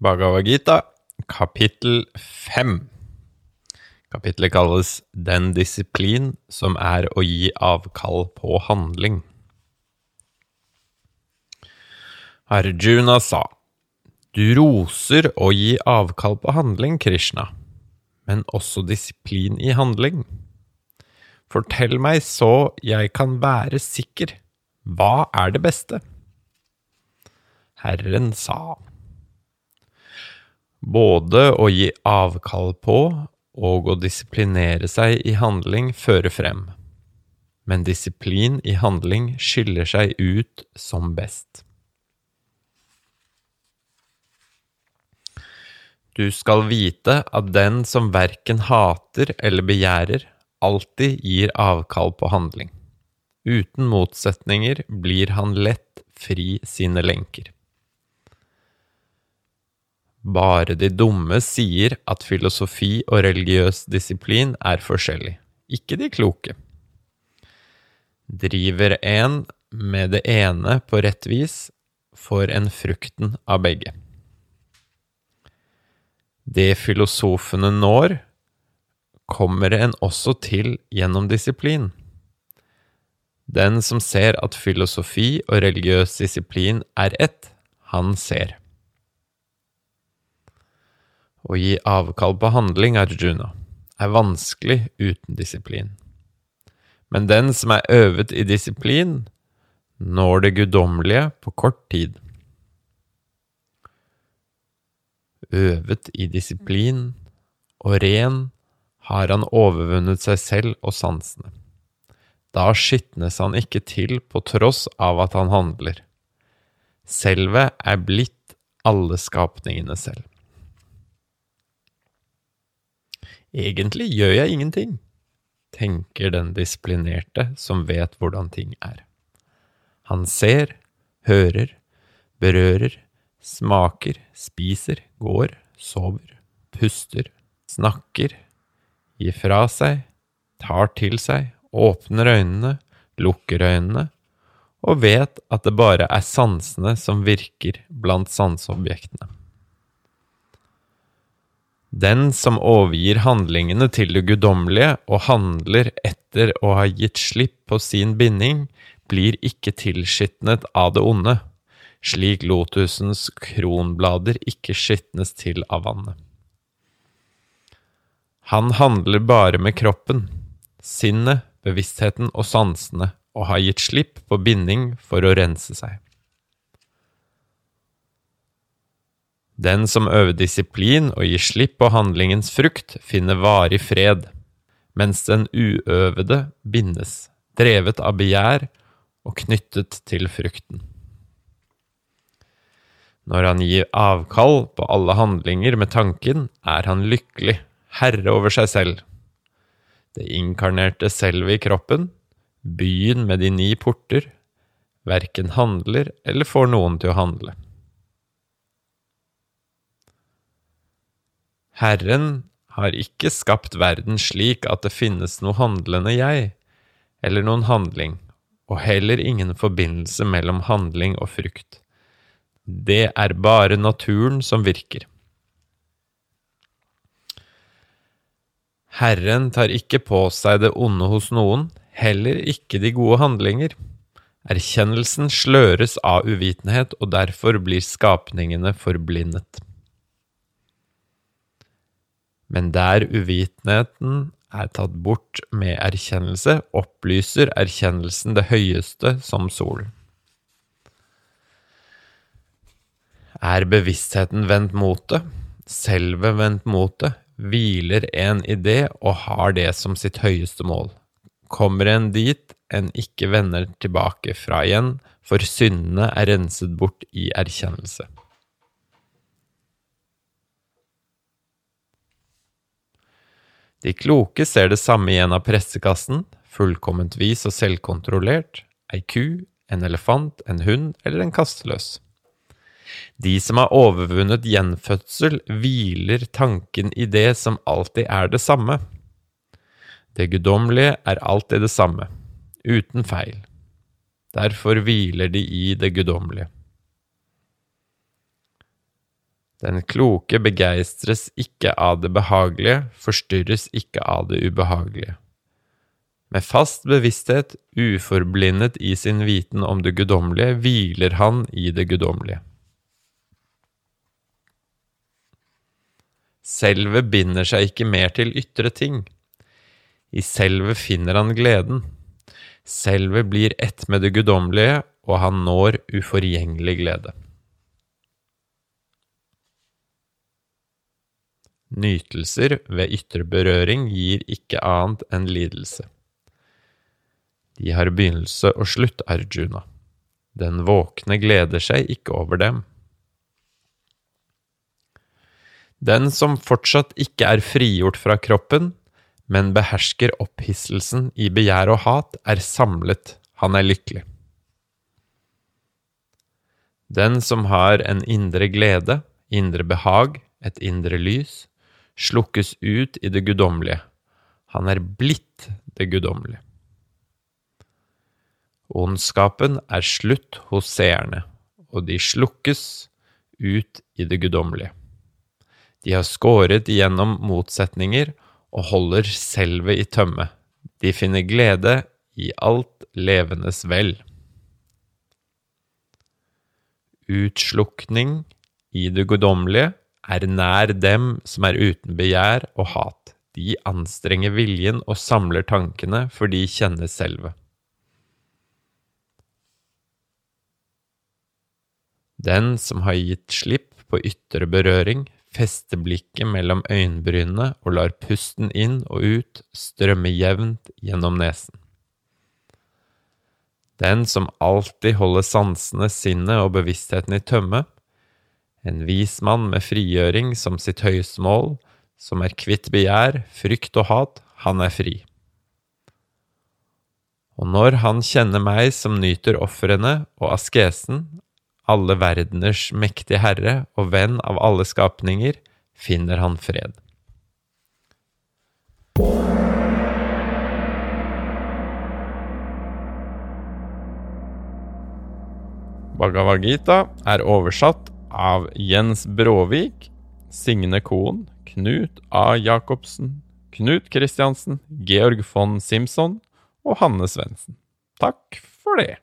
Bhagavad Gita, kapittel 5. Kapittelet kalles Den disiplin som er å gi avkall på handling. Arjuna sa, Du roser å gi avkall på handling, Krishna, men også disiplin i handling. Fortell meg så jeg kan være sikker, hva er det beste? Herren sa, både å gi avkall på og å disiplinere seg i handling fører frem, men disiplin i handling skiller seg ut som best. Du skal vite at den som verken hater eller begjærer, alltid gir avkall på handling. Uten motsetninger blir han lett fri sine lenker. Bare de dumme sier at filosofi og religiøs disiplin er forskjellig, ikke de kloke. Driver en med det ene på rett vis, får en frukten av begge. Det filosofene når, kommer en også til gjennom disiplin. Den som ser at filosofi og religiøs disiplin er ett, han ser. Å gi avkall på handling, Arjuna, er vanskelig uten disiplin. Men den som er øvet i disiplin, når det guddommelige på kort tid. Øvet i disiplin og ren har han overvunnet seg selv og sansene. Da skitnes han ikke til på tross av at han handler. Selve er blitt alle skapningene selv. Egentlig gjør jeg ingenting, tenker den disiplinerte som vet hvordan ting er. Han ser, hører, berører, smaker, spiser, går, sover, puster, snakker, gir fra seg, tar til seg, åpner øynene, lukker øynene, og vet at det bare er sansene som virker blant sanseobjektene. Den som overgir handlingene til det guddommelige og handler etter å ha gitt slipp på sin binding, blir ikke tilskitnet av det onde, slik lotusens kronblader ikke skitnes til av vannet. Han handler bare med kroppen, sinnet, bevisstheten og sansene, og har gitt slipp på binding for å rense seg. Den som øver disiplin og gir slipp på handlingens frukt, finner varig fred, mens den uøvede bindes, drevet av begjær og knyttet til frukten. Når han gir avkall på alle handlinger med tanken, er han lykkelig, herre over seg selv. Det inkarnerte selve i kroppen, byen med de ni porter, verken handler eller får noen til å handle. Herren har ikke skapt verden slik at det finnes noe handlende jeg, eller noen handling, og heller ingen forbindelse mellom handling og frukt. Det er bare naturen som virker. Herren tar ikke på seg det onde hos noen, heller ikke de gode handlinger. Erkjennelsen sløres av uvitenhet, og derfor blir skapningene forblindet. Men der uvitenheten er tatt bort med erkjennelse, opplyser erkjennelsen det høyeste som solen. Er bevisstheten vendt mot det, selve vendt mot det, hviler en i det og har det som sitt høyeste mål. Kommer en dit en ikke vender tilbake fra igjen, for syndene er renset bort i erkjennelse. De kloke ser det samme igjen av pressekassen, fullkomment vis og selvkontrollert, ei ku, en elefant, en hund eller en kasteløs. De som har overvunnet gjenfødsel, hviler tanken i det som alltid er det samme. Det guddommelige er alltid det samme, uten feil. Derfor hviler de i det guddommelige. Den kloke begeistres ikke av det behagelige, forstyrres ikke av det ubehagelige. Med fast bevissthet, uforblindet i sin viten om det guddommelige, hviler han i det guddommelige. Selvet binder seg ikke mer til ytre ting. I selvet finner han gleden. Selvet blir ett med det guddommelige, og han når uforgjengelig glede. Nytelser ved ytre berøring gir ikke annet enn lidelse. De har begynnelse og slutt, Arjuna. Den våkne gleder seg ikke over dem. Den som fortsatt ikke er frigjort fra kroppen, men behersker opphisselsen i begjær og hat, er samlet, han er lykkelig. Den som har en indre glede, indre behag, et indre lys, slukkes ut i det guddommelige. Han er blitt det guddommelige. Ondskapen er slutt hos seerne, og de slukkes ut i det guddommelige. De har skåret igjennom motsetninger og holder selvet i tømme. De finner glede i alt levendes vel. Utslukning i det guddommelige er nær dem som er uten begjær og hat. De anstrenger viljen og samler tankene, for de kjenner selve. Den som har gitt slipp på ytre berøring, fester blikket mellom øyenbrynene og lar pusten inn og ut strømme jevnt gjennom nesen. Den som alltid holder sansene, sinnet og bevisstheten i tømme, en vis mann med frigjøring som sitt høyeste mål, som er kvitt begjær, frykt og hat, han er fri. Og når han kjenner meg som nyter ofrene og askesen, alle verdeners mektige herre og venn av alle skapninger, finner han fred. Bhagavad Gita er oversatt av Jens Bråvik, Signe Koen, Knut A. Jacobsen, Knut Kristiansen, Georg von Simson og Hanne Svendsen. Takk for det.